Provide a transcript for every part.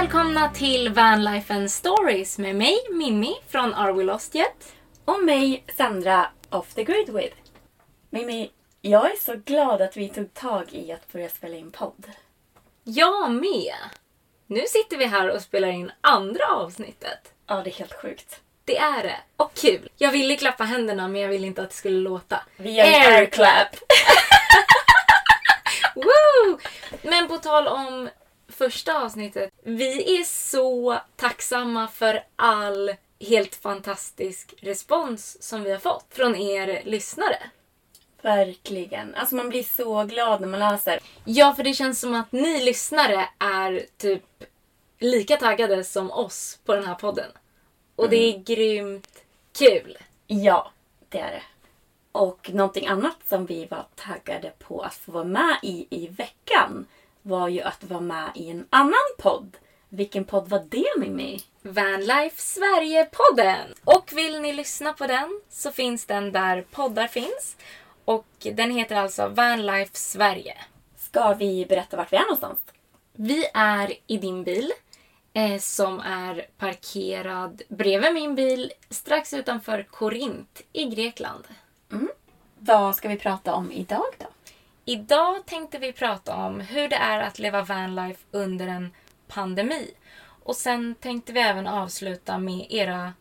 Välkomna till Vanlife and Stories med mig, Mimmi från Are We Lost Yet? Och mig, Sandra, Off the Grid With. Mimmi, jag är så glad att vi tog tag i att börja spela in podd. Jag med! Nu sitter vi här och spelar in andra avsnittet. Ja, det är helt sjukt. Det är det. Och kul. Jag ville klappa händerna men jag ville inte att det skulle låta. Vi gör en air clap. Woo! Men på tal om första avsnittet. Vi är så tacksamma för all helt fantastisk respons som vi har fått från er lyssnare. Verkligen. Alltså man blir så glad när man läser. Ja, för det känns som att ni lyssnare är typ lika taggade som oss på den här podden. Och det är grymt kul. Ja, det är det. Och någonting annat som vi var taggade på att få vara med i i veckan var ju att vara med i en annan podd. Vilken podd var det Mimmi? Vanlife Sverige-podden! Och vill ni lyssna på den så finns den där poddar finns. Och den heter alltså Vanlife Sverige. Ska vi berätta vart vi är någonstans? Vi är i din bil eh, som är parkerad bredvid min bil strax utanför Korint i Grekland. Vad ska vi prata om idag då? Idag tänkte vi prata om hur det är att leva vanlife under en pandemi. Och sen tänkte vi även avsluta med era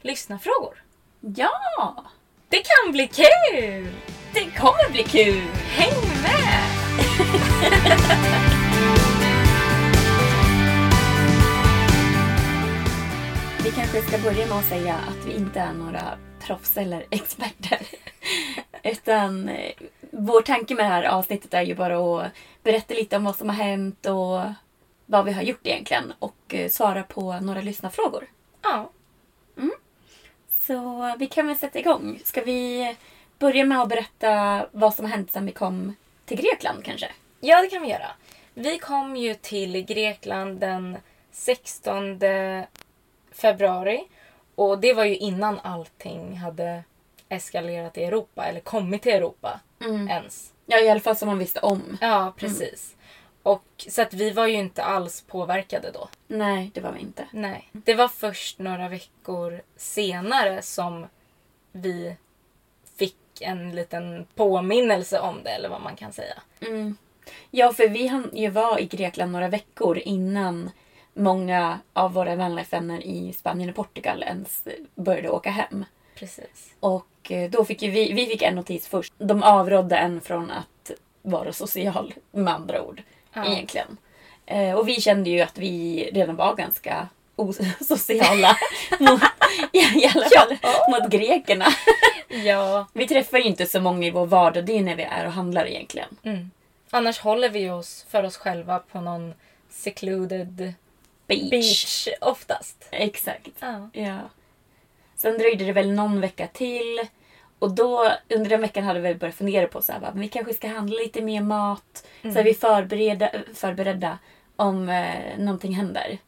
lyssnarfrågor. Ja! Det kan bli kul! Det kommer bli kul! Häng med! Vi kanske ska börja med att säga att vi inte är några proffs eller experter. Utan eh, vår tanke med det här avsnittet är ju bara att berätta lite om vad som har hänt och vad vi har gjort egentligen och eh, svara på några lyssnarfrågor. Ja. Så vi kan väl sätta igång. Ska vi börja med att berätta vad som har hänt sedan vi kom till Grekland kanske? ja, det kan vi göra. Vi kom ju till Grekland den 16 februari. Och det var ju innan allting hade eskalerat i Europa, eller kommit till Europa ens. Ja, i alla fall som man visste om. Ja, precis. Och, så att vi var ju inte alls påverkade då. Nej, det var vi inte. Nej. Det var först några veckor senare som vi fick en liten påminnelse om det, eller vad man kan säga. Ja, för vi hann ju vara i Grekland några veckor innan många av våra vänner i Spanien och Portugal ens började åka hem. Precis. Och eh, då fick vi, vi fick en notis först. De avrådde en från att vara social, med andra ord. Ja. Egentligen. Eh, och vi kände ju att vi redan var ganska osociala mot, i alla fall mot grekerna. Ja. Vi träffar ju inte så många i vår vardag, det är när vi är och handlar egentligen. Mm. Annars håller vi oss för oss själva på någon secluded Beach. beach oftast. Exakt. Ja. Ja. Sen dröjde det väl någon vecka till. Och då under den veckan hade vi börjat fundera på så här, men vi kanske ska handla lite mer mat. Så är vi förberedda, förberedda om eh, någonting händer.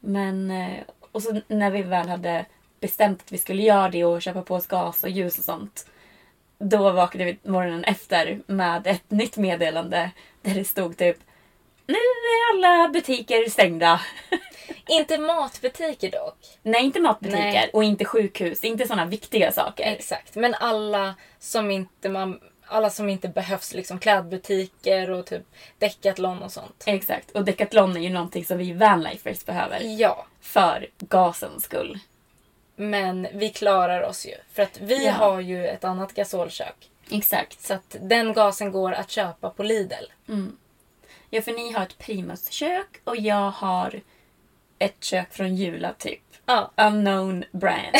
Men eh, och så när vi väl hade bestämt att vi skulle göra det och köpa på oss gas och ljus och sånt. Då vaknade vi morgonen efter med ett nytt meddelande där det stod typ Nu är alla butiker stängda. Inte matbutiker dock. Nej, inte matbutiker Nej. och inte sjukhus. Inte sådana viktiga saker. Exakt. Men alla som inte man alla som inte behövs, liksom klädbutiker och typ Decathlon och sånt. Exakt. Och Decathlon är ju någonting som vi vanlifers behöver. Ja, För gasens skull. men vi klarar oss ju. För att vi Ja. har ju ett annat gasolkök. Exakt. Så att den gasen går att köpa på Lidl. Ja, för ni har ett primuskök och jag har ett kök från Jula typ. Ja. Unknown brand.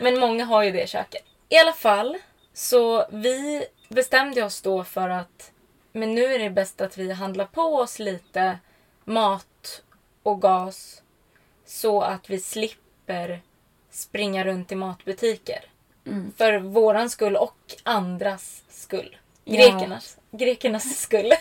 Men många har ju det köket. I alla fall, så vi bestämde oss då för att men nu är det bäst att vi handlar på oss lite mat och gas så att vi slipper springa runt i matbutiker. För våran skull och andras skull. Grekernas, grekernas skull.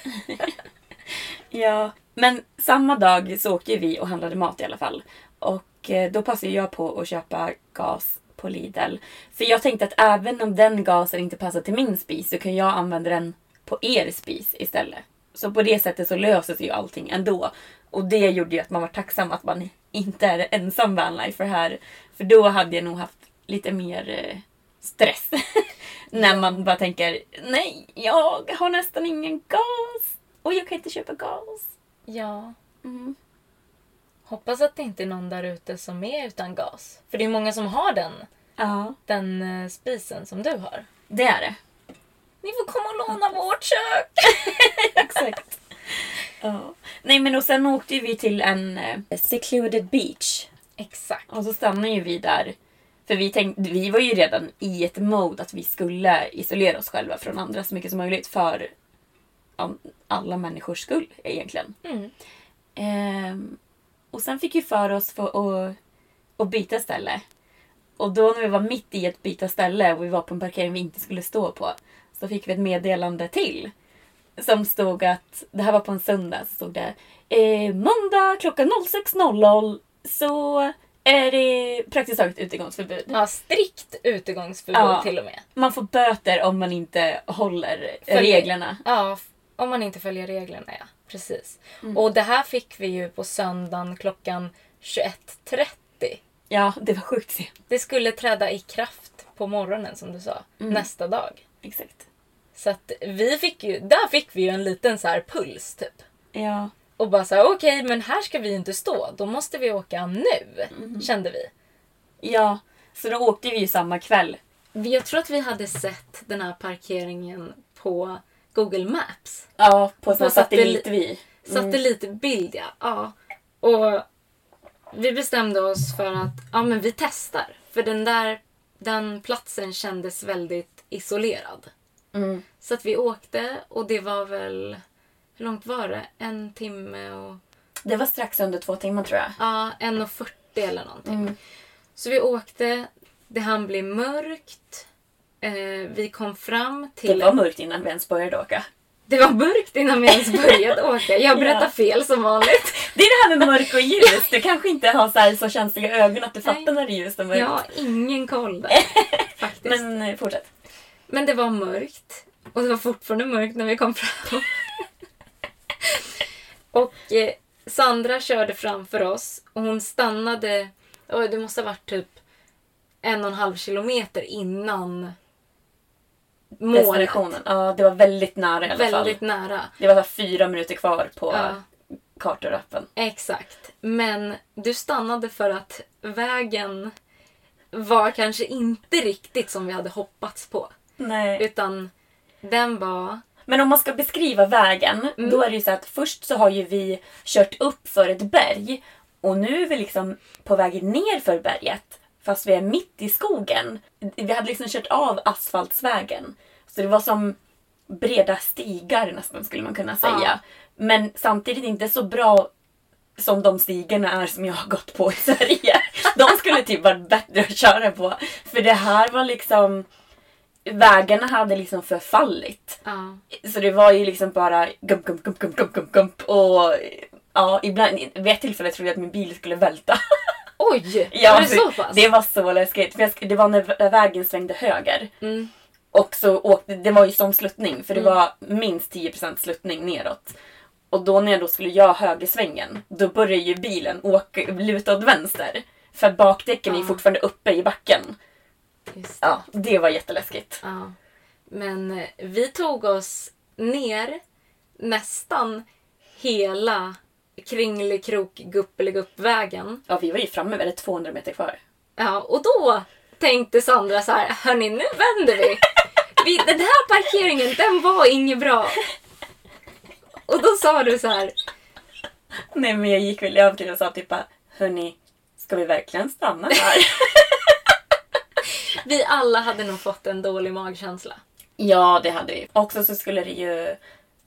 ja. Men samma dag så åkte vi och handlade mat i alla fall. Och eh, då passade jag på att köpa gas på Lidl. För jag tänkte att även om den gasen inte passar till min spis så kan jag använda den på er spis istället. Så på det sättet så löser sig ju allting ändå. Och det gjorde ju att man var tacksam att man inte är ensam vanlifer här. För då hade jag nog haft lite mer eh, stress. När man bara tänker, nej, jag har nästan ingen gas. Och jag kan inte köpa gas. ja. Mm. Hoppas att det inte är någon där ute som är utan gas. För det är många som har den, Ja, den eh, spisen som du har. det är det. Ni får komma och låna vårt kök! Exakt. Ja. Nej men och sen åkte vi till en eh, secluded beach. Exakt. Och så stannade ju vi där. För vi, tänkte, vi var ju redan i ett mode att vi skulle isolera oss själva från andra så mycket som möjligt för ja, alla människors skull egentligen. Mm. Ehm, och sen fick vi för oss för att, att byta ställe. Och då när vi var mitt i ett byta ställe och vi var på en parkering vi inte skulle stå på så fick vi ett meddelande till. Som stod att, det här var på en söndag, så stod det eh, måndag klockan 06.00 så är det praktiskt taget utegångsförbud. Ja, strikt utegångsförbud Ja. till och med. Man får böter om man inte håller Följer- reglerna. Ja, om man inte följer reglerna ja. Precis. Mm. Och det här fick vi ju på söndagen klockan 21.30. Ja, det var sjukt sent. Det skulle träda i kraft på morgonen som du sa, Mm. nästa dag. Exakt. Så att vi fick ju, där fick vi ju en liten så här puls typ. Ja. Och bara så här, okej men här ska vi inte stå, då måste vi åka nu. Mm. Kände vi. Ja, så då åkte vi ju samma kväll. Jag tror att vi hade sett den här parkeringen på Google Maps. Ja, på, På satellitvy. Satellitbild ja. ja. Och vi bestämde oss för att ja, men vi testar. För den där den platsen kändes väldigt isolerad. Mm. Så att vi åkte och det var väl... Hur långt var det? En timme och... Det var strax under två timmar tror jag. Ja, en och 40 eller någonting. Mm. Så vi åkte. Det hann bli mörkt. Eh, vi kom fram Det till... var mörkt innan vi ens började åka. det var mörkt innan vi ens började åka. Jag berättar Ja. fel som vanligt. Det är det här med mörk och ljus. Du kanske inte har så, här så känsliga ögon att du Nej. fattar när det är ljust och mörkt. Jag har ingen koll där. Faktiskt. Men... Men eh, fortsätt. det var mörkt. Och det var fortfarande mörkt när vi kom fram. och eh, Sandra körde framför oss och hon stannade, oj, det måste ha varit typ en och en halv kilometer innan målet. Ja, det var väldigt nära i alla Väldigt fall. nära. Det var fyra minuter kvar på Ja. kartorappen. Exakt. Men du stannade för att vägen var kanske inte riktigt som vi hade hoppats på. Nej. Utan den var... Men om man ska beskriva vägen, då är det ju så att först så har ju vi kört upp för ett berg och nu är vi liksom på väg ner för berget fast vi är mitt i skogen. Vi hade liksom kört av asfaltsvägen. Så det var som breda stigar nästan skulle man kunna säga. Ja. Men samtidigt inte så bra som de stigarna är som jag har gått på i Sverige. De skulle typ varit bättre att köra på. För det här var liksom... Vägarna hade liksom förfallit. Ja. Så det var ju liksom bara gump, gump, gump, gump, gump, gump, gump. Och ja, ibland, vid ett tillfälle trodde jag att min bil skulle välta. Oj! Ja, var det så pass? Det var så läskigt. För jag, det var när vä- vägen svängde höger. Mm. Och så åkte, det var ju som sluttning för det var minst 10% sluttning neråt. Och då när jag då skulle göra högersvängen, då började ju bilen åka, luta åt vänster. För bakdäcken är ju Ja. fortfarande uppe i backen. Det. Ja, det var jätteläskigt. Ja. Men eh, vi tog oss ner nästan hela kringelikrok guppeliguppvägen. Ja, vi var ju framme det 200 meter kvar. Ja, och då tänkte Sandra så här, hörni nu vänder vi. vi. Den här parkeringen, den var inget bra. Och då sa du så här, Nej men jag gick väl över till och sa typ bara, hörni, ska vi verkligen stanna här? vi alla hade nog fått en dålig magkänsla. ja, det hade vi. Också så skulle det ju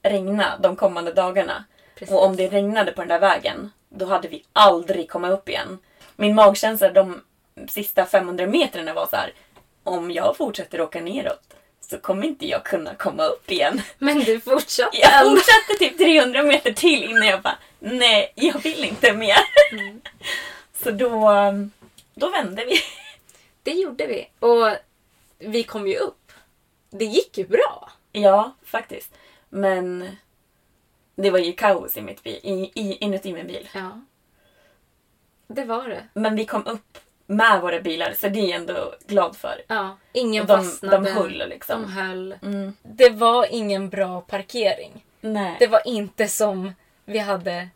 regna de kommande dagarna. Precis. Och om det regnade på den där vägen, då hade vi aldrig kommit upp igen. Min magkänsla de sista 500 metrarna var så här. Om jag fortsätter åka neråt så kommer inte jag kunna komma upp igen. Men du fortsatte Jag fortsatte typ 300 meter till innan jag bara, nej, jag vill inte mer. Så då, då vände vi. Det gjorde vi. Och vi kom ju upp. Det gick ju bra. Ja, faktiskt. Men det var ju kaos i mitt bil, i, i, inuti min bil. Ja. Det var det. Men vi kom upp med våra bilar så det är jag ändå glad för. Ja. Ingen Och de, fastnade. de höll liksom. De höll. Mm. Det var ingen bra parkering. Nej. Det var inte som vi hade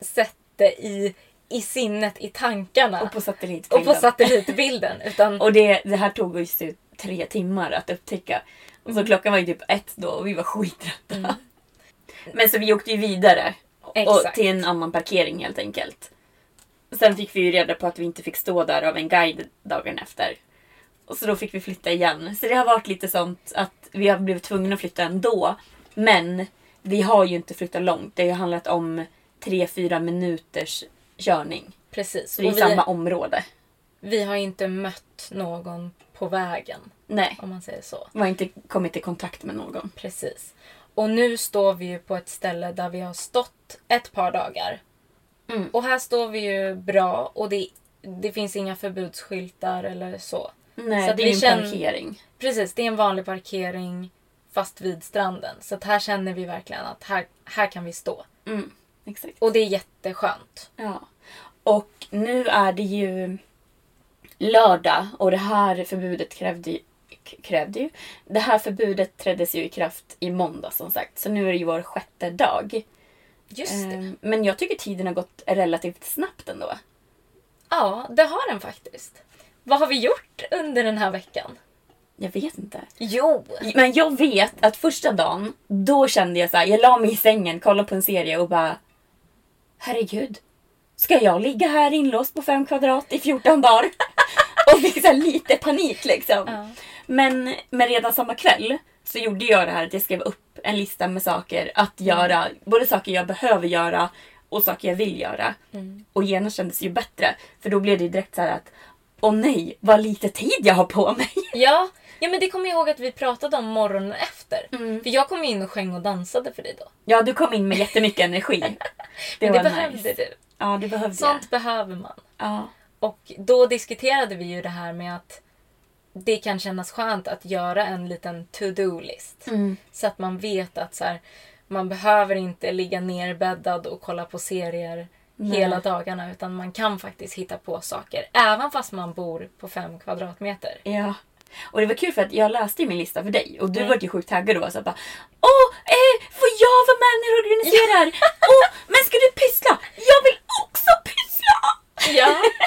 sett det i, i sinnet, i tankarna. Och på satellitbilden. och på satellitbilden. Utan, Och det, det här tog oss ju tre timmar att upptäcka. Och så klockan var ju typ ett då och vi var skittrötta. Men så vi åkte ju vidare. Och till en annan parkering helt enkelt. Sen fick vi ju reda på att vi inte fick stå där av en guide dagen efter. Och så då fick vi flytta igen. Så det har varit lite sånt att vi har blivit tvungna att flytta ändå. Men vi har ju inte flyttat långt. Det har ju handlat om 3-4 minuters körning. precis. I vi, samma område. vi har inte mött någon på vägen. Nej, Om man säger så. vi har inte kommit i kontakt med någon. Precis. Och nu står vi ju på ett ställe där vi har stått ett par dagar. Mm. Och här står vi ju bra och det, det finns inga förbudsskyltar eller så. Nej, Så det är en känner- parkering. Precis, det är en vanlig parkering fast vid stranden. Så att här känner vi verkligen att här, här kan vi stå. Mm, exakt. Och det är jätteskönt. Ja. Och nu är det ju lördag och det här förbudet krävde ju, krävde ju. Det här förbudet träddes ju i kraft i måndag som sagt. Så nu är det ju vår sjätte dag. Just det. Ehm, Men jag tycker tiden har gått relativt snabbt ändå. Ja, det har den faktiskt. Vad har vi gjort under den här veckan? Jag vet inte. Jo! Men jag vet att första dagen, då kände jag så här, jag la mig i sängen, kollade på en serie och bara Herregud, ska jag ligga här inlåst på fem kvadrat i 14 dagar? och fick så lite panik liksom. Ja. Men, men redan samma kväll så gjorde jag det här att jag skrev upp en lista med saker att göra. Både saker jag behöver göra och saker jag vill göra. Och genast kändes ju bättre. För då blev det direkt så här att Åh nej, vad lite tid jag har på mig. Ja, ja men det kommer jag ihåg att vi pratade om morgonen efter. Mm. För jag kom in och sjöng och dansade för dig då. Ja, du kom in med jättemycket energi. Det Men det behövde nice. du. Ja, det behövde Sånt behöver man. jag. Ja. Och då diskuterade vi ju det här med att det kan kännas skönt att göra en liten to-do-list. Mm. Så att man vet att så här, man behöver inte ligga nerbäddad och kolla på serier Nej. hela dagarna utan man kan faktiskt hitta på saker. Även fast man bor på fem kvadratmeter. ja. Och det var kul för att jag läste ju min lista för dig och du Mm. var ju sjukt taggad och var så bara Åh, eh, får jag vara med när du organiserar? Åh, men ska du pyssla? Jag vill också pyssla! Ja.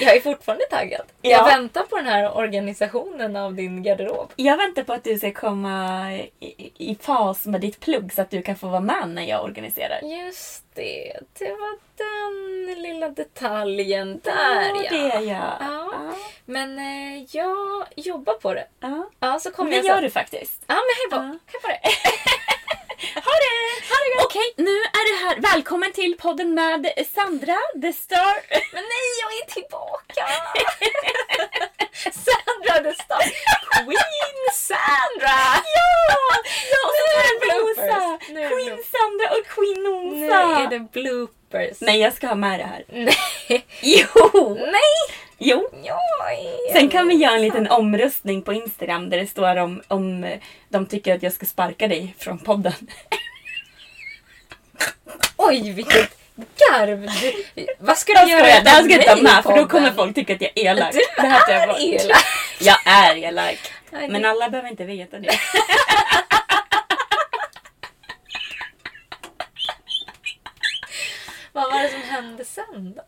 Jag är fortfarande taggad. Ja. Jag väntar på den här organisationen av din garderob. Jag väntar på att du ska komma i, i fas med ditt plugg så att du kan få vara med när jag organiserar. Just det, det var den lilla detaljen där ja. Det är jag. Ja. Ja. Men eh, jag jobbar på det. Ja. Ja, så kommer Det jag gör du faktiskt. Ja, men hej på, Ja. hej på det. Ha det Okej, nu är det här. Välkommen till podden med Sandra, the star. Men nej, jag är tillbaka! Sandra the Star. Queen Sandra! Ja! Ja, och så Nu är det. Nu det Queen. Sandra och Queen Nu Nosa. är det bloopers. Nej, jag ska ha med det här. Nej. Jo! Nej! Jo. Sen kan vi göra en liten omröstning på Instagram där det står om, om de tycker att jag ska sparka dig från podden. Oj, vilket garv! Du, vad ska du Jag göra det här ska jag inte med för då kommer folk tycka att jag är elak. Du det här jag är bort. elak. Jag är elak. Men alla behöver inte veta det. Vad var det som hände sen då?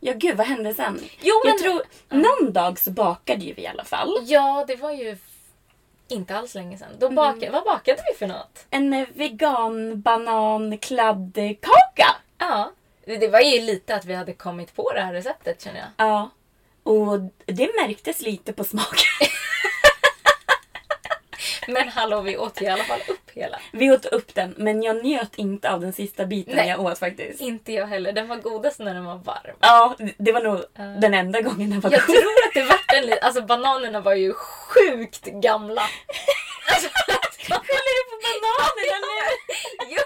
Ja gud, vad hände sen? Jo, jag men- tror, någon dag så bakade ju vi i alla fall. Ja, det var ju inte alls länge sedan. Då baka, Vad bakade vi för något? En eh, vegan banan kladdkaka. Ja, det det var ju lite att vi hade kommit på det här receptet känner jag. Ja. Och det märktes lite på smaken. Men hallå, vi åt i alla fall upp hela. Vi åt upp den, men jag njöt inte av den sista biten Nej. jag åt faktiskt. Inte jag heller. Den var godast när den var varm. Ja, det var nog den enda gången den var Jag god. tror att det vart en. Alltså bananerna var ju sjukt gamla. Alltså, Skyller du på bananerna nu? Jo.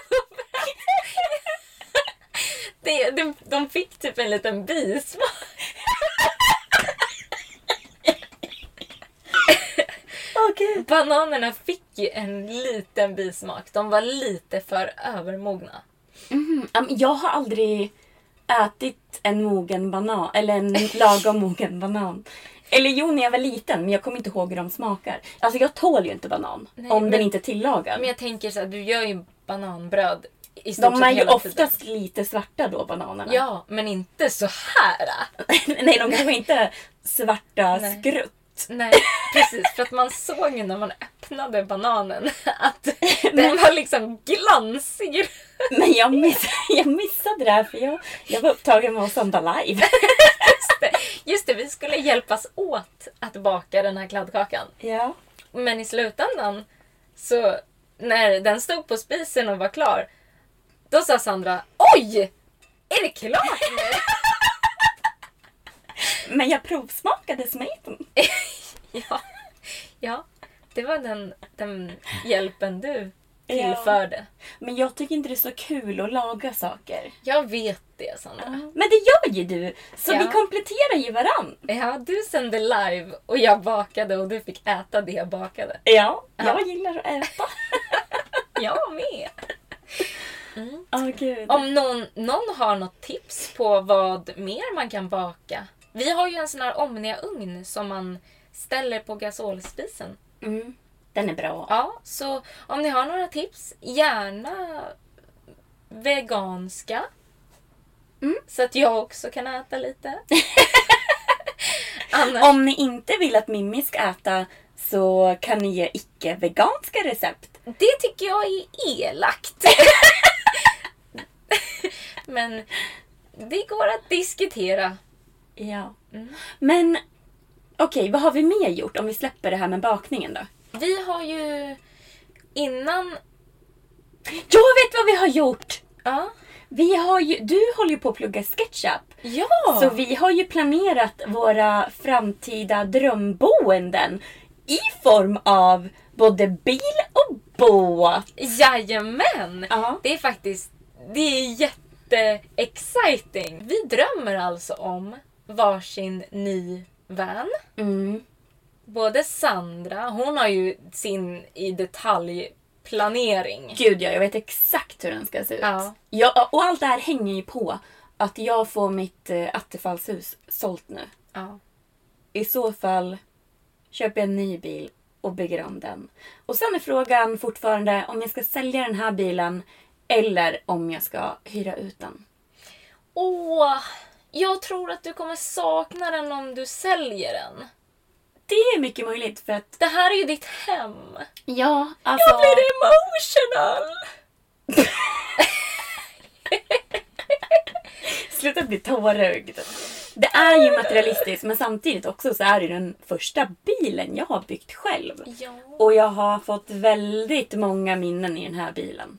Det, de, de fick typ en liten bismak. Gud. Bananerna fick ju en liten bismak. De var lite för övermogna. Mm, jag har aldrig ätit en mogen banan, eller en lagom mogen banan. Eller jo, när jag var liten, men jag kommer inte ihåg hur de smakar. Alltså jag tål ju inte banan Nej, om men- den inte är tillagad. Men jag tänker så här, du gör ju bananbröd i stort De är ju oftast tiden. lite svarta då, bananerna. Ja, men inte så här. Nej, de kanske inte svarta Nej. skrutt. Nej, precis. För att man såg ju när man öppnade bananen att den var liksom glansig. Men jag, miss, jag missade det här för jag, jag var upptagen med att sända live. Just det, just det, vi skulle hjälpas åt att baka den här kladdkakan. Ja. Men i slutändan, så när den stod på spisen och var klar, då sa Sandra Oj! Är det klart nu? Men jag provsmakade smeten. ja, ja, det var den, den hjälpen du Ja. tillförde. Men jag tycker inte det är så kul att laga saker. Jag vet det Sandra. Men det gör ju du! Så Ja. vi kompletterar ju varann. Ja, du sände live och jag bakade och du fick äta det jag bakade. Ja, jag Ja. gillar att äta. Jag med. Åh gud. Om någon, någon har något tips på vad mer man kan baka. Vi har ju en sån här Omnia-ugn som man ställer på gasolspisen. Mm. Den är bra. Ja, så om ni har några tips, gärna veganska. Mm. Så att jag också kan äta lite. Annars, Om ni inte vill att Mimmi ska äta så kan ni ge icke-veganska recept. Det tycker jag är elakt. Men det går att diskutera. Ja. Mm. Men okej, vad har vi mer gjort om vi släpper det här med bakningen då? Vi har ju innan... Jag vet vad vi har gjort! Ja. Vi har ju, du håller ju på att plugga SketchUp. Ja! Så vi har ju planerat våra framtida drömboenden i form av både bil och båt. Jajamän! Ja. Det är faktiskt det är jätte-exciting. Vi drömmer alltså om varsin ny van. Mm. Både Sandra, hon har ju sin i detaljplanering. Gud ja, jag vet exakt hur den ska se ut. Ja. Ja, och allt det här hänger ju på att jag får mitt eh, attefallshus sålt nu. Ja. I så fall köper jag en ny bil och bygger om den. Och sen är frågan fortfarande om jag ska sälja den här bilen eller om jag ska hyra ut den. Åh, Jag tror att du kommer sakna den om du säljer den. Det är mycket möjligt för att... Det här är ju ditt hem. Ja, alltså... Jag blir emotional! Sluta bli tårögd. Det är ju materialistiskt men samtidigt också så är det den första bilen jag har byggt själv. Ja. Och jag har fått väldigt många minnen i den här bilen.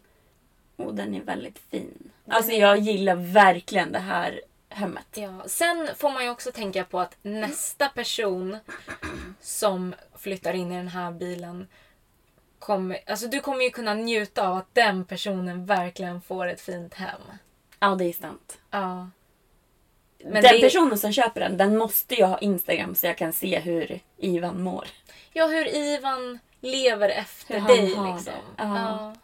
Och den är väldigt fin. Alltså jag gillar verkligen det här hemmet. Ja, sen får man ju också tänka på att nästa person som flyttar in i den här bilen kommer, alltså du kommer ju kunna njuta av att den personen verkligen får ett fint hem. Ja, det är sant. Ja. Men den det- personen som köper den, den måste ju ha Instagram så jag kan se hur Ivan mår. Ja, hur Ivan lever efter Hur dig liksom. Ja. Ja.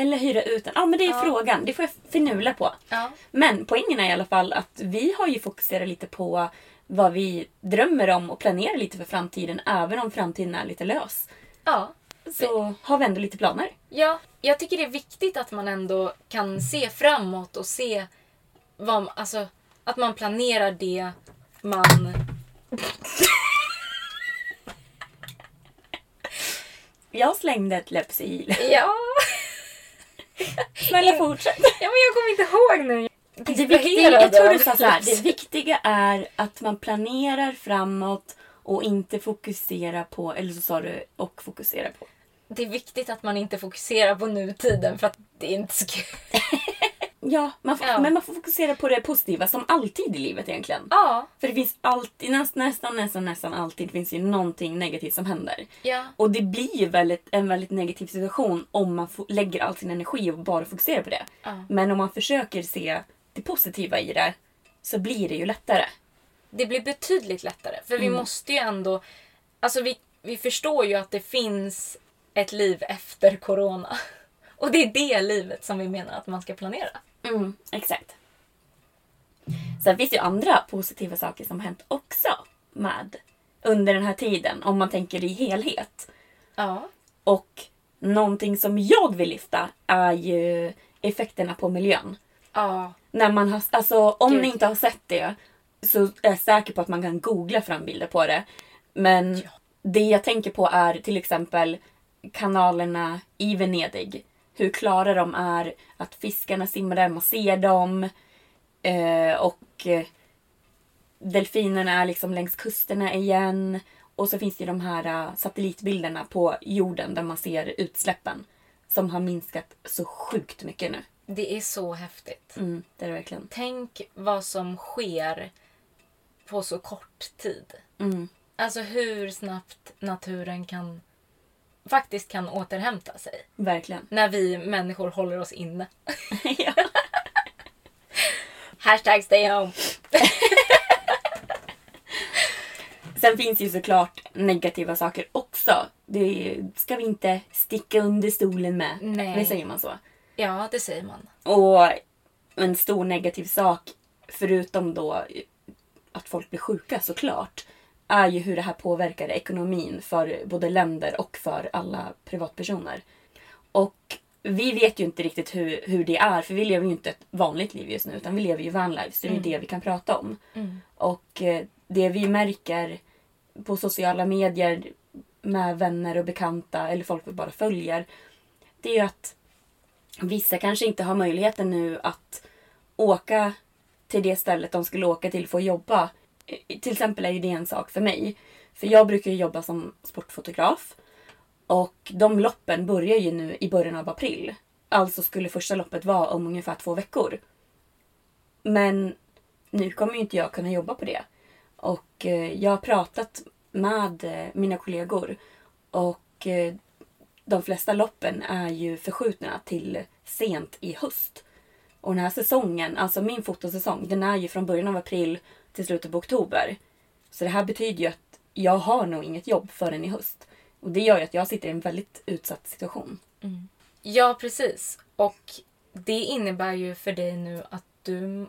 Eller hyra ut den. Ja, men det är frågan. Det får jag finula på. Ja. Men poängen är i alla fall att vi har ju fokuserat lite på vad vi drömmer om och planerar lite för framtiden. Även om framtiden är lite lös. ja. Så har vi ändå lite planer. Ja, jag tycker det är viktigt att man ändå kan se framåt och se vad, alltså, att man planerar det man... Jag slängde ett Lypsyl. Ja, Snälla fortsätt. ja men jag kommer inte ihåg nu. Det viktiga, jag tror du sa så här, det viktiga är att man planerar framåt och inte fokuserar på, eller så sa du, och fokusera på. Det är viktigt att man inte fokuserar på nutiden för att det är inte så kul. Ja, man får, Ja. men man får fokusera på det positiva som alltid i livet egentligen. Ja, För det finns alltid, näst, nästan, nästan, nästan alltid finns ju någonting negativt som händer. ja, Och det blir ju väldigt, en väldigt negativ situation om man lägger all sin energi och bara fokuserar på det. Ja. Men om man försöker se det positiva i det så blir det ju lättare. det blir betydligt lättare. För vi måste ju ändå... Alltså vi, vi förstår ju att det finns ett liv efter corona. Och det är det livet som vi menar att man ska planera. Mm, exakt. Sen finns det ju andra positiva saker som hänt också med under den här tiden om man tänker i helhet. Ja. Och någonting som jag vill lyfta är ju effekterna på miljön. Ja. När man har, alltså, om Gud. ni inte har sett det så är jag säker på att man kan googla fram bilder på det. Men det jag tänker på är till exempel kanalerna i Venedig. Hur klara de är, att fiskarna simmar där, man ser dem. Eh, och eh, delfinerna är liksom längs kusterna igen. Och så finns det de här eh, satellitbilderna på jorden där man ser utsläppen. Som har minskat så sjukt mycket nu. Det är så häftigt. Mm, det är det verkligen. Tänk vad som sker på så kort tid. Mm. Alltså hur snabbt naturen kan faktiskt kan återhämta sig. Verkligen. När vi människor håller oss inne. ja. Hashtag stay home. Sen finns ju såklart negativa saker också. Det ska vi inte sticka under stolen med. Nej. Det säger man så. Ja, det säger man. Och en stor negativ sak, förutom då att folk blir sjuka såklart, är ju hur det här påverkar ekonomin för både länder och för alla privatpersoner. Och vi vet ju inte riktigt hur, hur det är, för vi lever ju inte ett vanligt liv just nu, utan vi lever ju vanlife, så det är ju det vi kan prata om. Och eh, det vi märker på sociala medier med vänner och bekanta, eller folk vi bara följer, det är ju att vissa kanske inte har möjligheten nu att åka till det stället de skulle åka till för att jobba. Till exempel är ju det en sak för mig. För jag brukar ju jobba som sportfotograf. Och de loppen börjar ju nu i början av april. Alltså skulle första loppet vara om ungefär två veckor. Men nu kommer ju inte jag kunna jobba på det. Och eh, jag har pratat med eh, mina kollegor. Och eh, de flesta loppen är ju förskjutna till sent i höst. Och den här säsongen, alltså min fotosäsong, den är ju från början av april till slutet på oktober. Så det här betyder ju att jag har nog inget jobb förrän i höst. Och det gör ju att jag sitter i en väldigt utsatt situation. Ja, precis. Och det innebär ju för dig nu att du,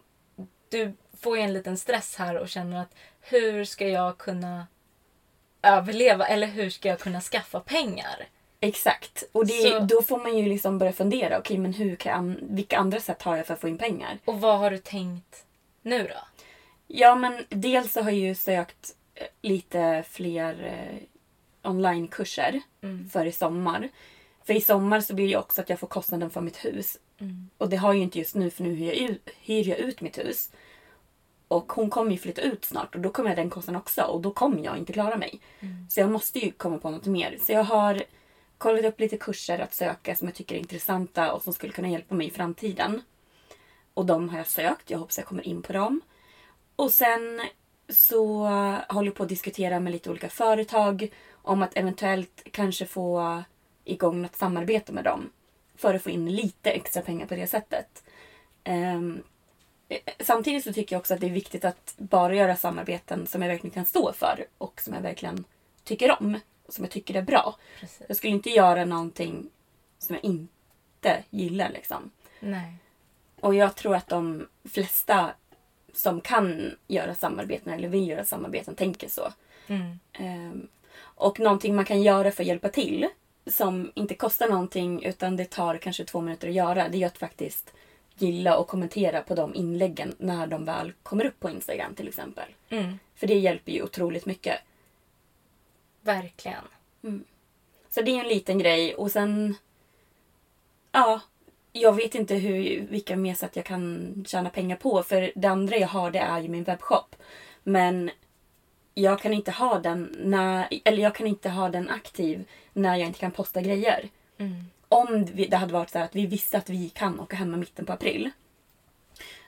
du får ju en liten stress här och känner att hur ska jag kunna överleva eller hur ska jag kunna skaffa pengar? Exakt. Och det, Så- då får man ju liksom börja fundera. Okej, men hur kan, vilka andra sätt har jag för att få in pengar? Och vad har du tänkt nu då? Ja, men dels så har jag ju sökt eh, lite fler eh, onlinekurser för i sommar. För i sommar så blir det också att jag får kostnaden för mitt hus. Och det har jag ju inte just nu för nu hyr jag, ut, hyr jag ut mitt hus. Och hon kommer ju flytta ut snart och då kommer jag den kostnaden också och då kommer jag inte klara mig. Så jag måste ju komma på något mer. Så jag har kollat upp lite kurser att söka som jag tycker är intressanta och som skulle kunna hjälpa mig i framtiden. Och de har jag sökt. Jag hoppas jag kommer in på dem. Och sen så håller jag på att diskutera med lite olika företag om att eventuellt kanske få igång något samarbete med dem. För att få in lite extra pengar på det sättet. Ehm, samtidigt så tycker jag också att det är viktigt att bara göra samarbeten som jag verkligen kan stå för och som jag verkligen tycker om. Och som jag tycker är bra. Precis. Jag skulle inte göra någonting som jag inte gillar liksom. Nej. Och jag tror att de flesta som kan göra samarbeten eller vill göra samarbeten tänker så. Mm. Ehm, och någonting man kan göra för att hjälpa till som inte kostar någonting utan det tar kanske två minuter att göra det är att faktiskt gilla och kommentera på de inläggen när de väl kommer upp på Instagram till exempel. Mm. För det hjälper ju otroligt mycket. Verkligen. Så det är ju en liten grej och sen... Ja, jag vet inte hur, vilka mer sätt jag kan tjäna pengar på. För det andra jag har det är ju min webbshop. Men jag kan inte ha den när, eller jag kan inte ha den aktiv när jag inte kan posta grejer. Om vi- det hade varit så att vi visste att vi kan åka hem i mitten på april.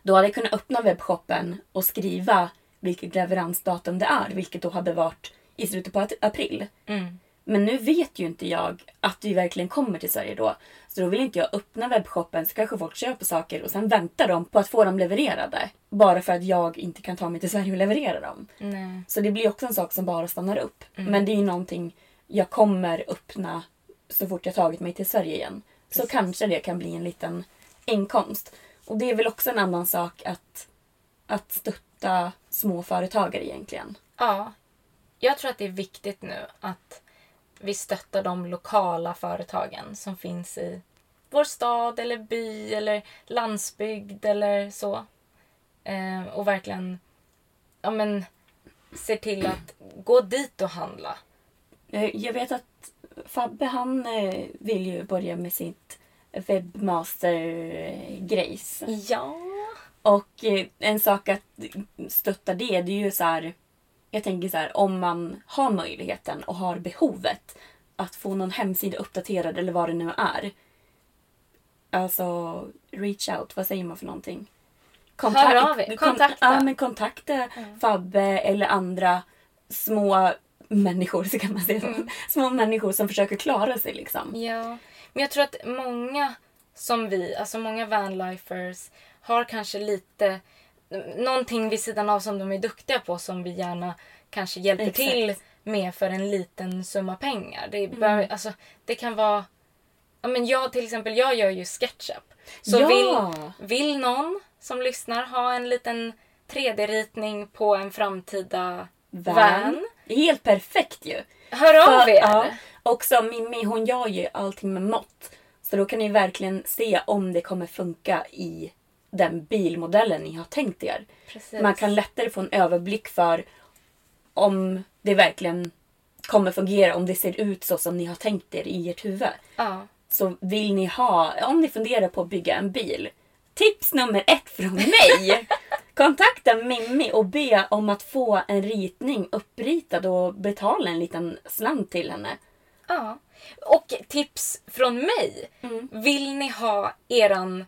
Då hade jag kunnat öppna webbshoppen och skriva vilket leveransdatum det är. Vilket då hade varit i slutet på april. Mm. Men nu vet ju inte jag att vi verkligen kommer till Sverige då. Så då vill inte jag öppna webbshoppen så kanske folk köper saker och sen väntar de på att få dem levererade. Bara för att jag inte kan ta mig till Sverige och leverera dem. Nej. Så det blir också en sak som bara stannar upp. Men det är ju någonting jag kommer öppna så fort jag tagit mig till Sverige igen. Så kanske det kan bli en liten inkomst. Och det är väl också en annan sak att, att stötta småföretagare egentligen. Ja. Jag tror att det är viktigt nu att vi stöttar de lokala företagen som finns i vår stad eller by eller landsbygd eller så. Eh, och verkligen ja, men, ser till att gå dit och handla. Eh, Jag vet att Fabbe han eh, vill ju börja med sitt webbmaster-grejs. Ja. Och eh, en sak att stötta det, det är ju så här. Jag tänker så här, om man har möjligheten och har behovet att få någon hemsida uppdaterad eller vad det nu är. Alltså, reach out, vad säger man för någonting? Hör av er, kontakta. ja, men kontakta Fabbe eller andra små människor, så kan man säga. Mm. Små människor som försöker klara sig liksom. Ja, men jag tror att många som vi, alltså många vanlifers, har kanske lite någonting vid sidan av som de är duktiga på som vi gärna kanske hjälper Exakt. till med för en liten summa pengar. Det, behöver, alltså, det kan vara... Ja, men jag till exempel, jag gör ju SketchUp. Så Ja! vill, vill någon som lyssnar ha en liten 3D-ritning på en framtida van, Van. Helt perfekt ju! hör av För- er! Ja, också Mimmi hon gör ju allting med mått. Så då kan ni verkligen se om det kommer funka i den bilmodellen ni har tänkt er. Precis. Man kan lättare få en överblick för om det verkligen kommer fungera, om det ser ut så som ni har tänkt er i ert huvud. Ja. Så vill ni ha, om ni funderar på att bygga en bil. Tips nummer ett från mig! Kontakta Mimmi och be om att få en ritning uppritad och betala en liten slant till henne. Ja. Och tips från mig. Vill ni ha eran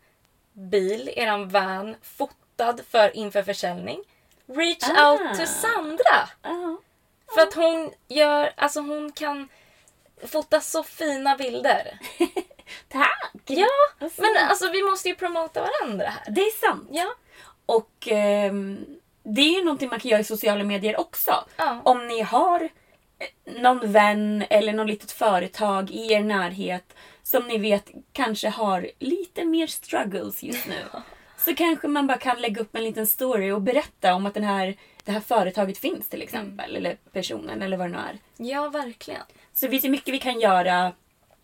bil, eran van fotad för inför försäljning? Reach Ah. out to Sandra. Ja. För att hon gör, alltså hon kan fota så fina bilder. Tack! Ja, fint. men alltså vi måste ju promota varandra här. Det är sant. Ja. Och ehm, det är ju någonting man kan göra i sociala medier också. Ja. Om ni har eh, någon vän eller något litet företag i er närhet som ni vet kanske har lite mer struggles just nu. Så kanske man bara kan lägga upp en liten story och berätta om att den här, det här företaget finns till exempel. Eller personen eller vad det nu är. Ja, verkligen. Så det finns ju mycket vi kan göra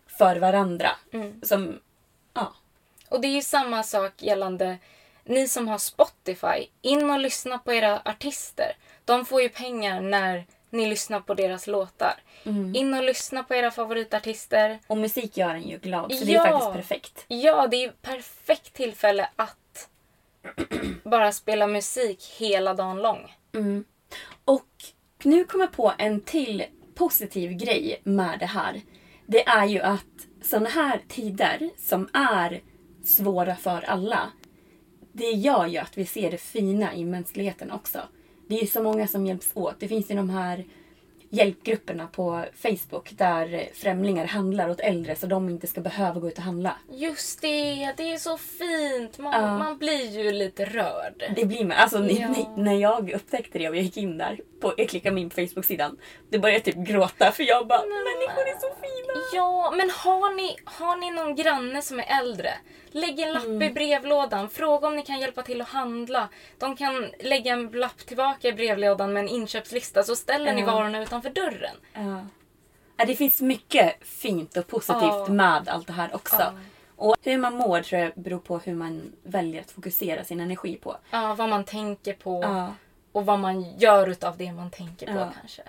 för varandra. Som, ja. Och det är ju samma sak gällande ni som har Spotify, in och lyssna på era artister. De får ju pengar när ni lyssnar på deras låtar. In och lyssna på era favoritartister. Och musik gör en ju glad, så det Ja. är faktiskt perfekt. Ja, det är ju perfekt tillfälle att bara spela musik hela dagen lång. Och nu kommer jag på en till positiv grej med det här. Det är ju att sådana här tider som är svåra för alla, det gör ju att vi ser det fina i mänskligheten också. Det är så många som hjälps åt. Det finns ju de här hjälpgrupperna på Facebook där främlingar handlar åt äldre så de inte ska behöva gå ut och handla. Just det, det är så fint. Man, Ja. man blir ju lite rörd. Det blir man. Alltså ni- Ja. ni- när jag upptäckte det och jag gick in där, på, jag klickade mig in på Facebook-sidan, då började jag typ gråta för jag bara människor är så fina. Ja, men har ni, har ni någon granne som är äldre? Lägg en lapp Mm. i brevlådan. Fråga om ni kan hjälpa till att handla. De kan lägga en lapp tillbaka i brevlådan med en inköpslista så ställer ni Ja. varorna utanför dörren. Ja. Ja, Det finns mycket fint och positivt Ja. med allt det här också. Ja. Och hur man mår tror jag beror på hur man väljer att fokusera sin energi på. Ja, vad man tänker på och vad man gör utav det man tänker på kanske.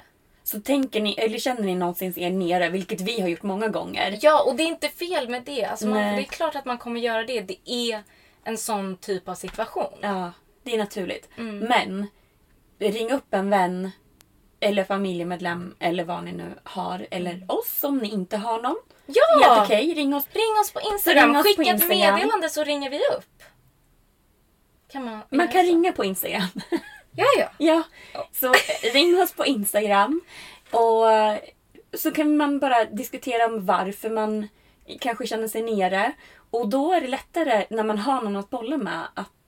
Så tänker ni, eller känner ni någonsin er nere, vilket vi har gjort många gånger. Ja, och det är inte fel med det. Alltså man, det är klart att man kommer göra det. Det är en sån typ av situation. Ja, det är naturligt. Mm. Men ring upp en vän eller familjemedlem eller vad ni nu har. Eller oss om ni inte har någon. Mm. Ja! Helt okej, ring oss. Ring oss på Instagram. Ring oss på Skicka ett Instagram. meddelande så ringer vi upp. Kan man, Man kan ringa på Instagram. Ja, ja. Ja, så ring oss på Instagram. Och eh, så kan man bara diskutera om varför man kanske känner sig nere. Och då är det lättare när man har någon att bolla med att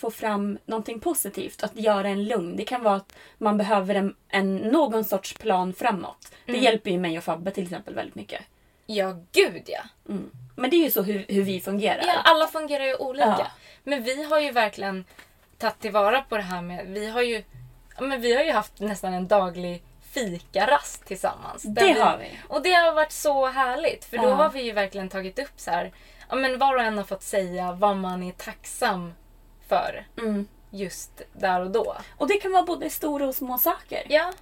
få fram någonting positivt. Att göra en lugn. Det kan vara att man behöver en, en, någon sorts plan framåt. Det hjälper ju mig och Fabbe till exempel väldigt mycket. Ja, gud ja. Men det är ju så hur, hur vi fungerar. Ja, alla fungerar ju olika. Ja. Men vi har ju verkligen tagit tillvara på det här med... Vi har ju, men vi har ju haft nästan en daglig fikarast tillsammans. Det har vi. Och det har varit så härligt. För då Ja. har vi ju verkligen tagit upp så här... Ja, men var och en har fått säga vad man är tacksam för Mm. just där och då. Och det kan vara både stora och små saker. Ja.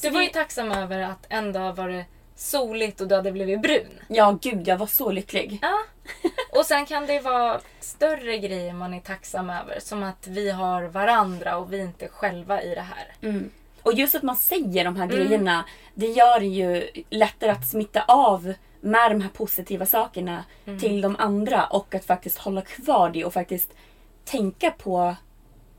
Du Så var det- ju tacksam över att en dag var det soligt och du hade blivit brun. Ja, gud jag var så lycklig. Ja. Och sen kan det vara större grejer man är tacksam över. Som att vi har varandra och vi inte är själva i det här. Och just att man säger de här Mm. grejerna, det gör det ju lättare att smitta av med de här positiva sakerna Mm. till de andra och att faktiskt hålla kvar det och faktiskt tänka på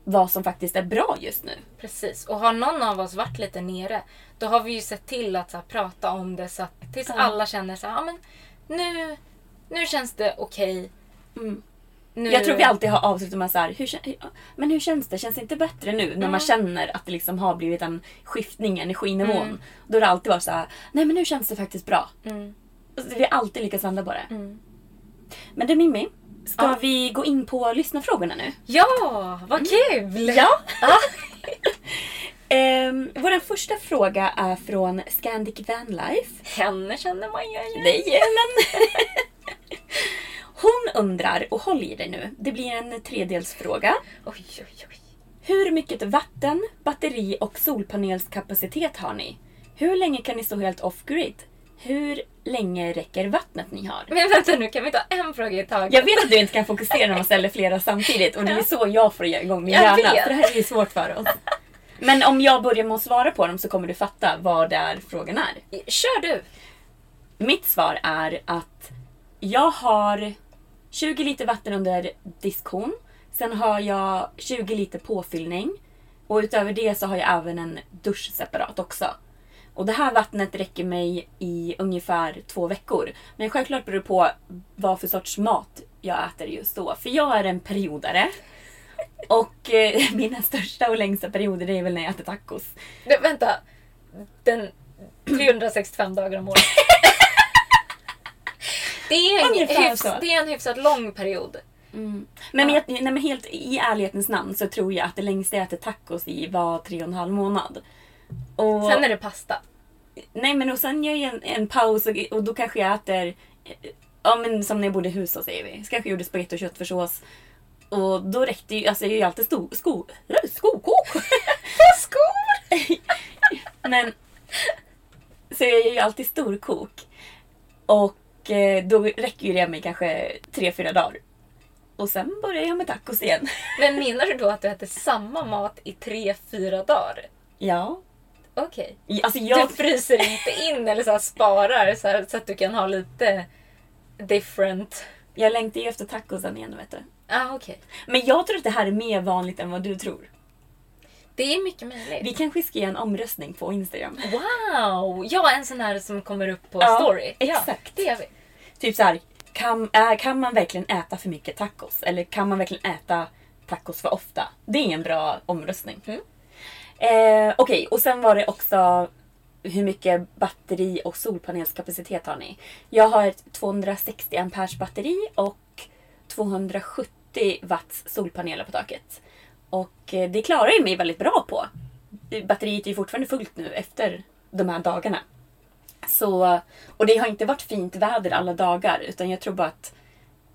vad som faktiskt är bra just nu. Precis. Och har någon av oss varit lite nere, då har vi ju sett till att här, prata om det så att tills Ja. alla känner så här, ja men nu, nu känns det okej. Nu... Mm. Jag tror vi alltid har avslutat med så här, hur, men hur känns det? Känns det inte bättre nu? När Mm. man känner att det liksom har blivit en skiftning i energinivån. Då har det alltid varit så här, nej men nu känns det faktiskt bra. Mm. Alltså, vi har alltid lyckats vända på det. Men du Mimmi, ska Ja. vi gå in på lyssnarfrågorna nu? Ja, vad kul! Ja! um, vår första fråga är från Scandic Vanlife. Henne känner man ju igen. Jajamän! Hon undrar, och håll i dig nu, det blir en tredelsfråga. Oj, oj, oj. Hur mycket vatten, batteri och solpanelskapacitet har ni? Hur länge kan ni stå helt off-grid? Hur länge räcker vattnet ni har? Men vänta nu, kan vi ta en fråga i taget? Jag vet att du inte kan fokusera när man ställer flera samtidigt och det är så jag får igång min Jag hjärna. vet. För det här är ju svårt för oss. Men om jag börjar med att svara på dem så kommer du fatta vad det är frågan är. Kör du! Mitt svar är att jag har 20 liter vatten under diskhon. Sen har jag 20 liter påfyllning. Och utöver det så har jag även en dusch separat också. Och det här vattnet räcker mig i ungefär två veckor. Men självklart beror det på vad för sorts mat jag äter just då. För jag är en periodare. Och eh, mina största och längsta perioder det är väl när jag äter tacos. Nej, vänta. Den 365 dagar om året. Det är, en hyfs, det är en hyfsat lång period. Men, men, jag- nej, men helt i ärlighetens namn så tror jag att det längsta jag äter tacos i var tre och en halv månad. Och, Sen är det pasta. Nej men och sen gör jag en, en paus och, och då kanske jag äter, ja men som när jag bodde i huset säger vi. Så kanske jag gjorde spagetti och köttfärssås. Och då räckte ju, alltså jag gör ju alltid sto, sko, skokok. Skor! Men så jag gör ju alltid storkok. Och eh, då räcker ju det mig kanske tre fyra dagar. Och sen börjar jag med tacos igen. Men menar du då att du äter samma mat i tre, fyra dagar? Ja. Okej. Alltså jag... Du fryser inte in eller så här sparar så, här, så att du kan ha lite different... Jag längtar ju efter tacosen igen vet du. Ah, okej. Men jag tror att det här är mer vanligt än vad du tror. Det är mycket möjligt. Vi kanske ska göra en omröstning på Instagram. Wow! Ja, en sån här som kommer upp på Ja, story. exakt. Ja, det gör vi. Typ så här, kan, äh, kan man verkligen äta för mycket tacos? Eller kan man verkligen äta tacos för ofta? Det är en bra omröstning. Mm. Eh, Okej, och sen var det också hur mycket batteri och solpanelskapacitet har ni? Jag har ett 260 amperes batteri och 270 watts solpaneler på taket. Och eh, det klarar jag mig väldigt bra på. Batteriet är ju fortfarande fullt nu efter de här dagarna. Så, och det har inte varit fint väder alla dagar utan jag tror bara att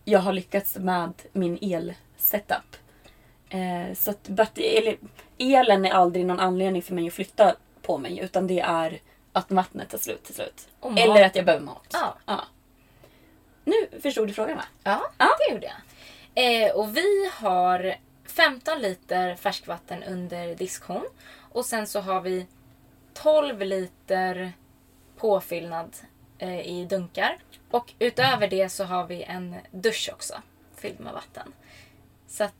jag har lyckats med min el-setup. Eh, så att batteri, eller, elen är aldrig någon anledning för mig att flytta på mig utan det är att vattnet tar slut till slut. Eller att jag behöver mat. Ja. Nu förstod du frågan va? Ja, Ja. det gjorde jag. Eh, och vi har 15 liter färskvatten under diskhon. Och sen så har vi 12 liter påfyllnad eh, i dunkar. Och utöver det så har vi en dusch också fylld med vatten. Så att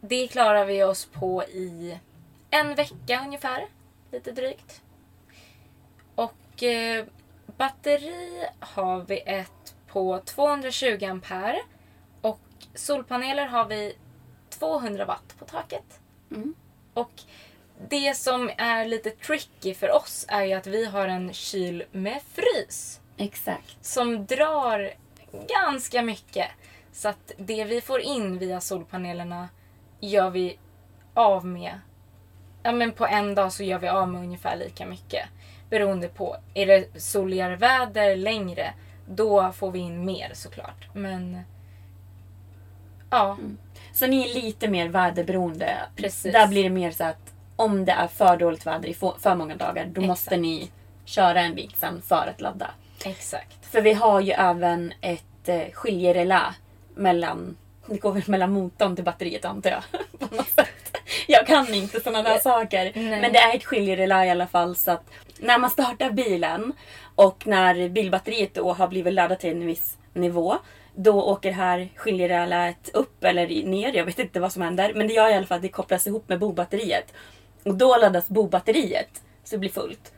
det klarar vi oss på i en vecka ungefär. Lite drygt. Och eh, batteri har vi ett på 220 ampere. Och solpaneler har vi 200 watt på taket. Mm. Och det som är lite tricky för oss är ju att vi har en kyl med frys. Exakt. Som drar ganska mycket. Så att det vi får in via solpanelerna gör vi av med. Ja men på en dag så gör vi av med ungefär lika mycket. Beroende på. Är det soligare väder längre då får vi in mer såklart. Men ja, Så ni är lite mer väderberoende. Precis. Där blir det mer så att om det är för dåligt väder i för många dagar då måste Exakt. ni köra en bit sen för att ladda. exakt. För vi har ju även ett eh, skiljerelä mellan det går väl mellan motorn till batteriet antar jag. På något sätt. Jag kan inte sådana där saker. Nej. Men det är ett skiljerelä i alla fall. Så att när man startar bilen och när bilbatteriet då har blivit laddat till en viss nivå. Då åker det här skiljereläet upp eller ner. Jag vet inte vad som händer. Men det gör i alla fall att det kopplas ihop med bobatteriet. Och då laddas bobatteriet så det blir fullt.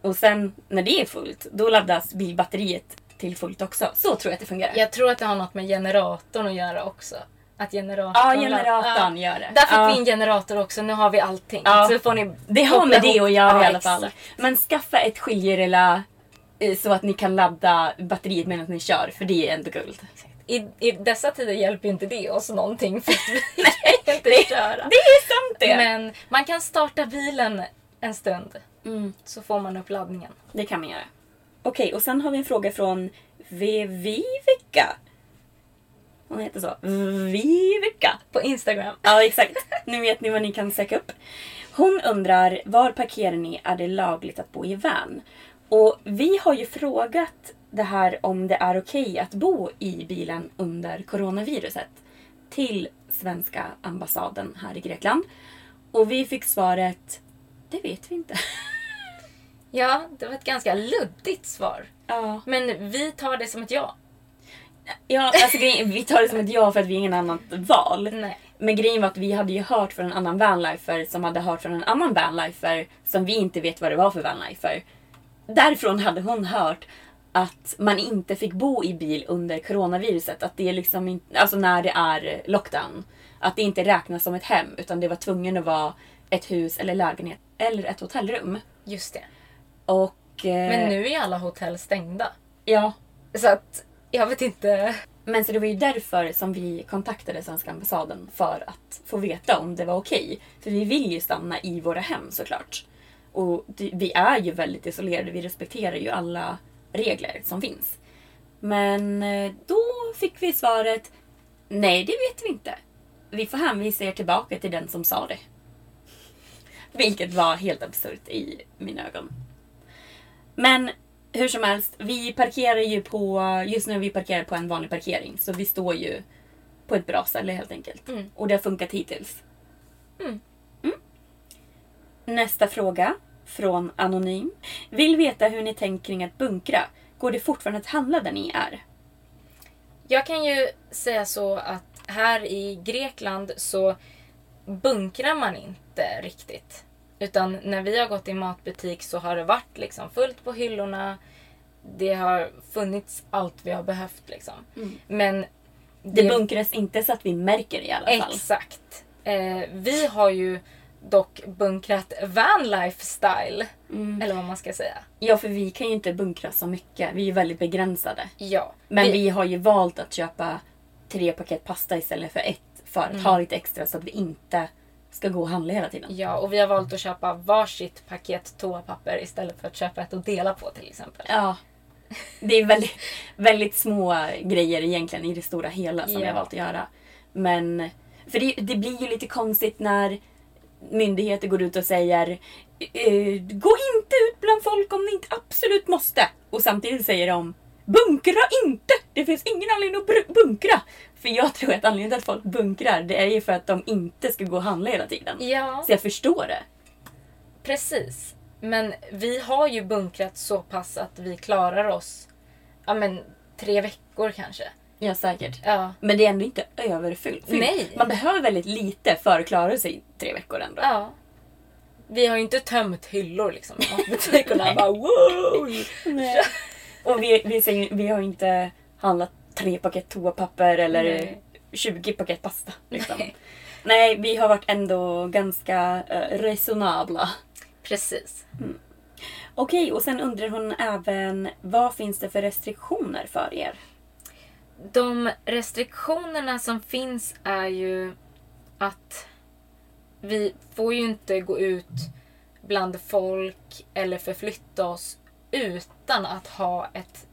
Och sen när det är fullt, då laddas bilbatteriet till fullt också. Så tror jag att det fungerar. Jag tror att det har något med generatorn att göra också. Att generatorn... Ja, generatorn gör det. Där fick Ja. vi en generator också. Nu har vi allting. Ja. Så får ni Det har med det att göra Ja, i alla fall. exakt. Men skaffa ett skiljerelä eh, så att ni kan ladda batteriet medan ni kör, för det är ändå guld. I, I dessa tider hjälper ju inte det oss någonting för att vi kan inte köra. Det är sant det! Men man kan starta bilen en stund. Mm, Så får man upp laddningen. det kan man göra. Okej, och sen har vi en fråga från Viveka. Hon heter så. Viveka På Instagram. Ja, exakt. Nu vet ni vad ni kan söka upp. Hon undrar, var parkerar ni? Är det lagligt att bo i van? Och vi har ju frågat det här om det är okej att bo i bilen under coronaviruset till svenska ambassaden här i Grekland. Och vi fick svaret, det vet vi inte. Ja, det var ett ganska luddigt svar. Ja, Men vi tar det som ett ja. ja alltså grejen, vi tar det som ett ja för att vi har ingen annat val. Nej. Men grejen var att vi hade ju hört från en annan vanlifer som hade hört från en annan vanlifer som vi inte vet vad det var för vanlifer. Därifrån hade hon hört att man inte fick bo i bil under coronaviruset. Att det är liksom inte, alltså när det är lockdown. Att det inte räknas som ett hem utan det var tvungen att vara ett hus eller lägenhet eller ett hotellrum. Just det. Och... eh, Men nu är alla hotell stängda. Ja. Så att jag vet inte. Men så det var ju därför som vi kontaktade svenska ambassaden för att få veta om det var okej. För vi vill ju stanna i våra hem såklart. Och vi är ju väldigt isolerade, vi respekterar ju alla regler som finns. Men eh, då fick vi svaret Nej, det vet vi inte. Vi får hänvisa er tillbaka till den som sa det. Vilket var helt absurt i mina ögon. Men hur som helst, vi parkerar ju på... Just nu vi parkerar på en vanlig parkering. Så vi står ju på ett bra ställe helt enkelt. Och det har funkat hittills. Mm. Nästa fråga från Anonym. Vill veta hur ni tänker kring att bunkra. Går det fortfarande att handla där ni är? Jag kan ju säga så att här i Grekland så bunkrar man inte riktigt. Utan när vi har gått i matbutik så har det varit liksom fullt på hyllorna. Det har funnits allt vi har behövt liksom. Men Det bunkras inte så att vi märker det i alla fall. Exakt. Eh, vi har ju dock bunkrat vanlife style. Mm. Eller vad man ska säga. Ja, för vi kan ju inte bunkra så mycket. Vi är väldigt begränsade. Ja. Men vi har ju valt att köpa tre paket pasta istället för ett. För att ha lite extra så att vi inte ska gå och handla hela tiden. Ja, och vi har valt att köpa varsitt paket toapapper istället för att köpa ett och dela på till exempel. Ja. Det är väldigt, väldigt små grejer egentligen i det stora hela som vi har Ja. valt att göra. Men för det, det blir ju lite konstigt när myndigheter går ut och säger eh, Gå inte ut bland folk om ni inte absolut måste. Och samtidigt säger de Bunkra inte! Det finns ingen anledning att bunkra. För jag tror att anledningen till att folk bunkrar det är ju för att de inte ska gå och handla hela tiden. Ja, Så jag förstår det. precis. Men vi har ju bunkrat så pass att vi klarar oss ja, men, tre veckor kanske. Ja, säkert. Ja. Men det är ändå inte överfyllt. Nej. Man behöver väldigt lite för att klara sig tre veckor ändå. ja. Vi har ju inte tömt hyllor liksom matbutikerna. bara wow! Nej. Och vi, vi, har inte handlat tre paket toapapper eller Nej. 20 paket pasta. Liksom. Nej. Nej. vi har varit ändå ganska uh, resonabla. Precis. Okej, och sen undrar hon även vad finns det för restriktioner för er? De restriktionerna som finns är ju att vi får ju inte gå ut bland folk eller förflytta oss utan att ha ett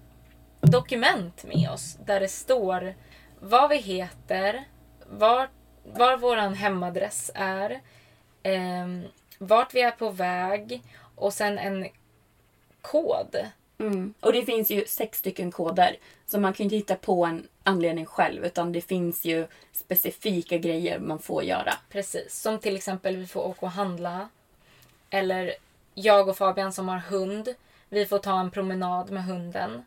dokument med oss där det står vad vi heter, var, var vår hemadress är, ehm, vart vi är på väg och sen en kod. Mm. Och det finns ju sex stycken koder. Så man kan ju inte hitta på en anledning själv. Utan det finns ju specifika grejer man får göra. Precis, som till exempel vi får åka och handla. Eller jag och Fabian som har hund. Vi får ta en promenad med hunden.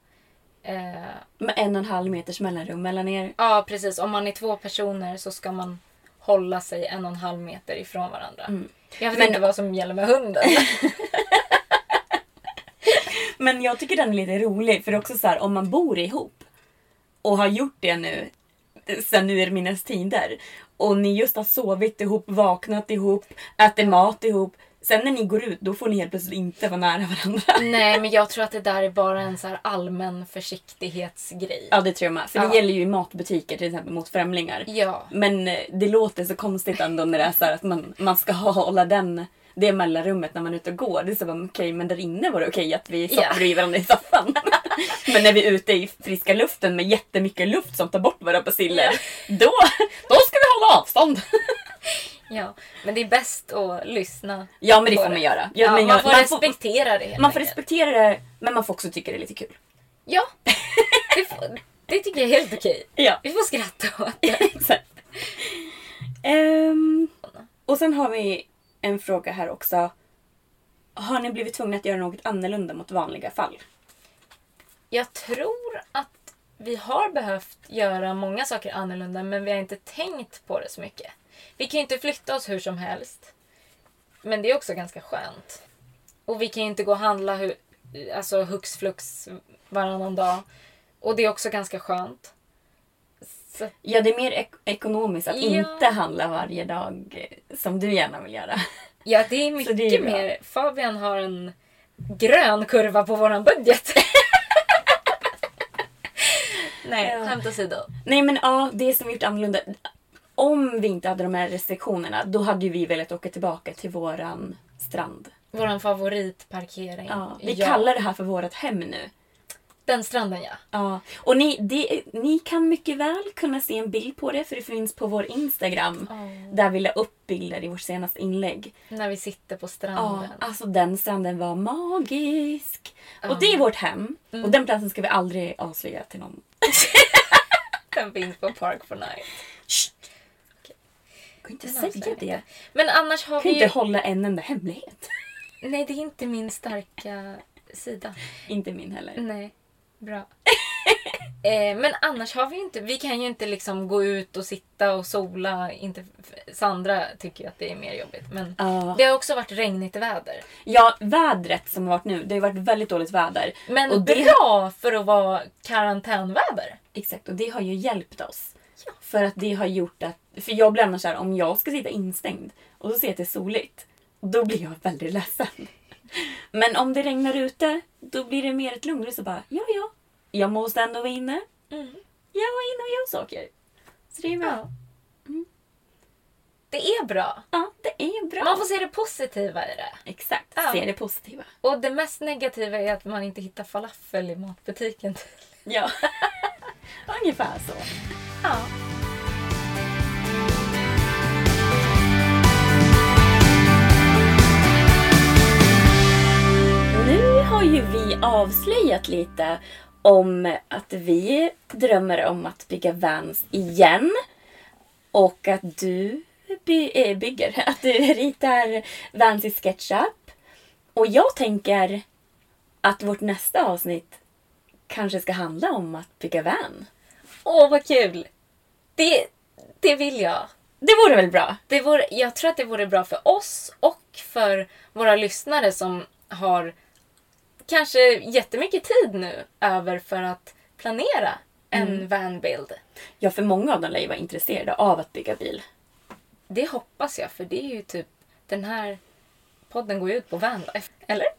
Eh, Med en och en halv meters mellanrum mellan er. ja, precis. Om man är två personer så ska man hålla sig en och en halv meter ifrån varandra. Jag vet Men- inte vad som gäller med hunden. Men jag tycker den är lite rolig. För också så här, om man bor ihop och har gjort det nu sen nu är det minnes tider. Och ni just har sovit ihop, vaknat ihop, ätit mat ihop. Sen när ni går ut då får ni helt plötsligt inte vara nära varandra. Nej, men jag tror att det där är bara en så här allmän försiktighetsgrej. Ja det tror jag med. För Ja. det gäller ju i matbutiker till exempel mot främlingar. Ja. Men eh, det låter så konstigt ändå när det är så att man, man ska hålla den, det mellanrummet när man är ute och går. Det är så bara, okej men där inne var det okej att vi satt bredvid varandra i soffan. men när vi är ute i friska luften med jättemycket luft som tar bort våra baciller. Då, då ska vi hålla avstånd. Ja, men det är bäst att lyssna. Ja men det får man göra. Ja, men man jag- får respektera det Man får enkelt. respektera det men man får också tycka det är lite kul. Ja, det, får, det tycker jag är helt okej. Ja. Vi får skratta åt det. Exakt. Ehm, och sen har vi en fråga här också. Har ni blivit tvungna att göra något annorlunda mot vanliga fall? Jag tror att vi har behövt göra många saker annorlunda men vi har inte tänkt på det så mycket. Vi kan ju inte flytta oss hur som helst. Men det är också ganska skönt. Och vi kan ju inte gå och handla hu- alltså hux flux varannan dag. Och det är också ganska skönt. Så, Ja, det är mer ek- ekonomiskt att Ja. inte handla varje dag eh, som du gärna vill göra. ja, det är mycket det är mer. Fabian har en grön kurva på våran budget. Nej, Ja. skämt åsido. Nej men ja, det som vi gjort annorlunda. Om vi inte hade de här restriktionerna då hade vi velat åka tillbaka till våran strand. Våran favoritparkering. Ja, vi kallar det här för vårat hem nu. Den stranden ja. Ja, och ni, det, ni kan mycket väl kunna se en bild på det för det finns på vår Instagram. Där vi la upp bilder i vårt senaste inlägg. När vi sitter på Ja, stranden. alltså den stranden var magisk. Och det är vårt hem. Och den platsen ska vi aldrig avslöja till någon. Den finns på Park for Night. Jag kan inte säga det. inte. Men annars har kan vi inte ju... hålla en enda hemlighet. Nej, det är inte min starka sida. inte min heller. Nej, bra. eh, men annars har vi inte... Vi kan ju inte liksom gå ut och sitta och sola. Inte, Sandra tycker ju att det är mer jobbigt. Men Ja. det har också varit regnigt väder. Ja, vädret som har varit nu. Det har varit väldigt dåligt väder. Men och det, bra för att vara karantänväder. Exakt, och det har ju hjälpt oss. För att det har gjort att... För jag blir annars såhär, om jag ska sitta instängd och så ser jag att det är soligt. Då blir jag väldigt ledsen. Men om det regnar ute, då blir det mer ett lugn. Så bara, ja ja. Jag måste ändå vara inne. Mm. Jag var inne och gör saker. Så det är bra. Ja. Det är bra. Ja, det är bra. Man får se det positiva i det. Exakt, Ja. se det positiva. Och det mest negativa är att man inte hittar falafel i matbutiken. Ja. Ungefär så. Ja. Nu har ju vi avslöjat lite om att vi drömmer om att bygga vans igen. Och att du by- eh, bygger, att du ritar vans i SketchUp. Och jag tänker att vårt nästa avsnitt kanske ska handla om att bygga van. Åh, vad kul! Det, det vill jag. Det vore väl bra? Det vore, jag tror att det vore bra för oss och för våra lyssnare som har kanske jättemycket tid nu över för att planera en vanbild. Ja, för många av dem lär ju vara intresserade av att bygga bil. Det hoppas jag, för det är ju typ den här podden går ju ut på vanlife. Eller?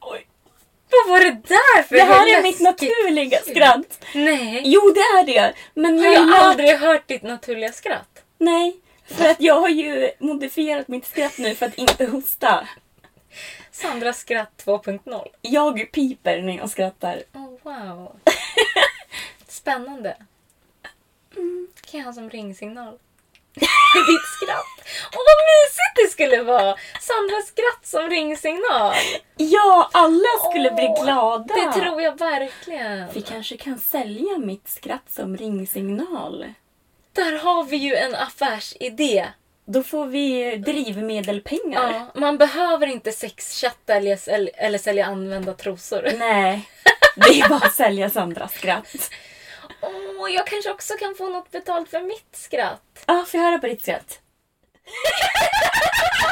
Oj. Vad var det där för Det här är mitt naturliga skratt. Nej. Jo, det är det. Men Har jag jag aldrig hört ditt naturliga skratt? Nej, för att jag har ju modifierat mitt skratt nu för att inte hosta. Sandras skratt 2.0. Jag piper när jag skrattar. Oh, wow. Spännande. Kan jag ha som ringsignal? Ditt skratt. Åh, vad mysigt det skulle vara! Sandras skratt som ringsignal. Ja, alla skulle bli Åh, glada. Det tror jag verkligen. Vi kanske kan sälja mitt skratt som ringsignal. Där har vi ju en affärsidé. Då får vi drivmedelpengar. Ja, man behöver inte sexchatta eller, eller sälja använda trosor. Nej, det är bara att sälja Sandras skratt. Åh, jag kanske också kan få något betalt för mitt skratt. Ja, får jag höra på ditt skratt?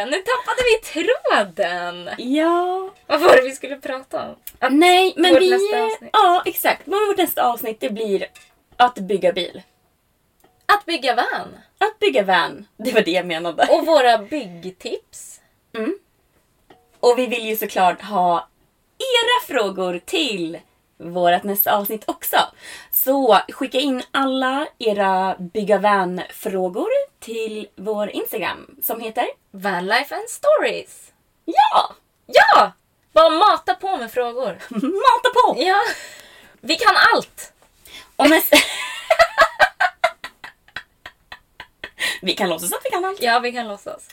jag. Nu tappade vi tråden. Ja. Vad var det vi skulle prata om? Att Nej, men vårt vi... nästa avsnitt. Ja, exakt. Men vårt nästa avsnitt det blir att bygga bil. Att bygga van. Att bygga van. Det var det jag menade. Och våra byggtips. Och vi vill ju såklart ha era frågor till vårt nästa avsnitt också. Så skicka in alla era bygga van-frågor till vår Instagram som heter Vanlife and stories. Ja! Ja! Bara mata på med frågor. Mata på! Ja. Vi kan allt. Och nästa... vi kan låtsas att vi kan allt. Ja, vi kan låtsas.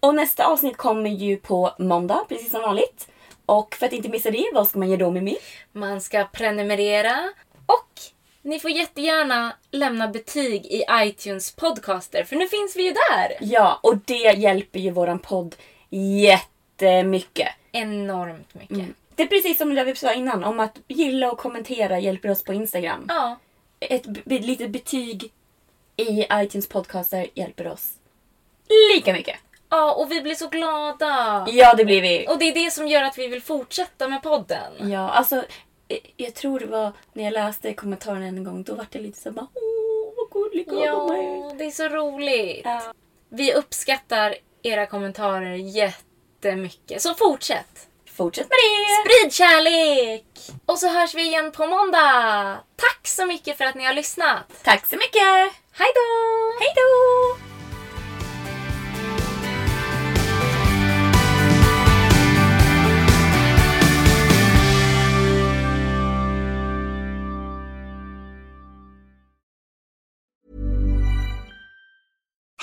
Och nästa avsnitt kommer ju på måndag, precis som vanligt. Och för att inte missa det, vad ska man göra då Mimmi? Man ska prenumerera och ni får jättegärna lämna betyg i iTunes podcaster för nu finns vi ju där. Ja, och det hjälper ju våran podd jättemycket. Enormt mycket. Det är precis som det vi sa innan, om att gilla och kommentera hjälper oss på Instagram. Ja. Ett litet betyg i iTunes podcaster hjälper oss lika mycket. Ja, och vi blir så glada. Ja, det blir vi. Och det är det som gör att vi vill fortsätta med podden. Ja, alltså eh, jag tror det var när jag läste kommentaren en gång, då var det lite så bara åh vad gulliga de är. Ja, det är så roligt. Ja. Vi uppskattar era kommentarer jättemycket. Så fortsätt! Fortsätt med det! Sprid kärlek! Och så hörs vi igen på måndag. Tack så mycket för att ni har lyssnat. Tack så mycket! Hej då! Hej då!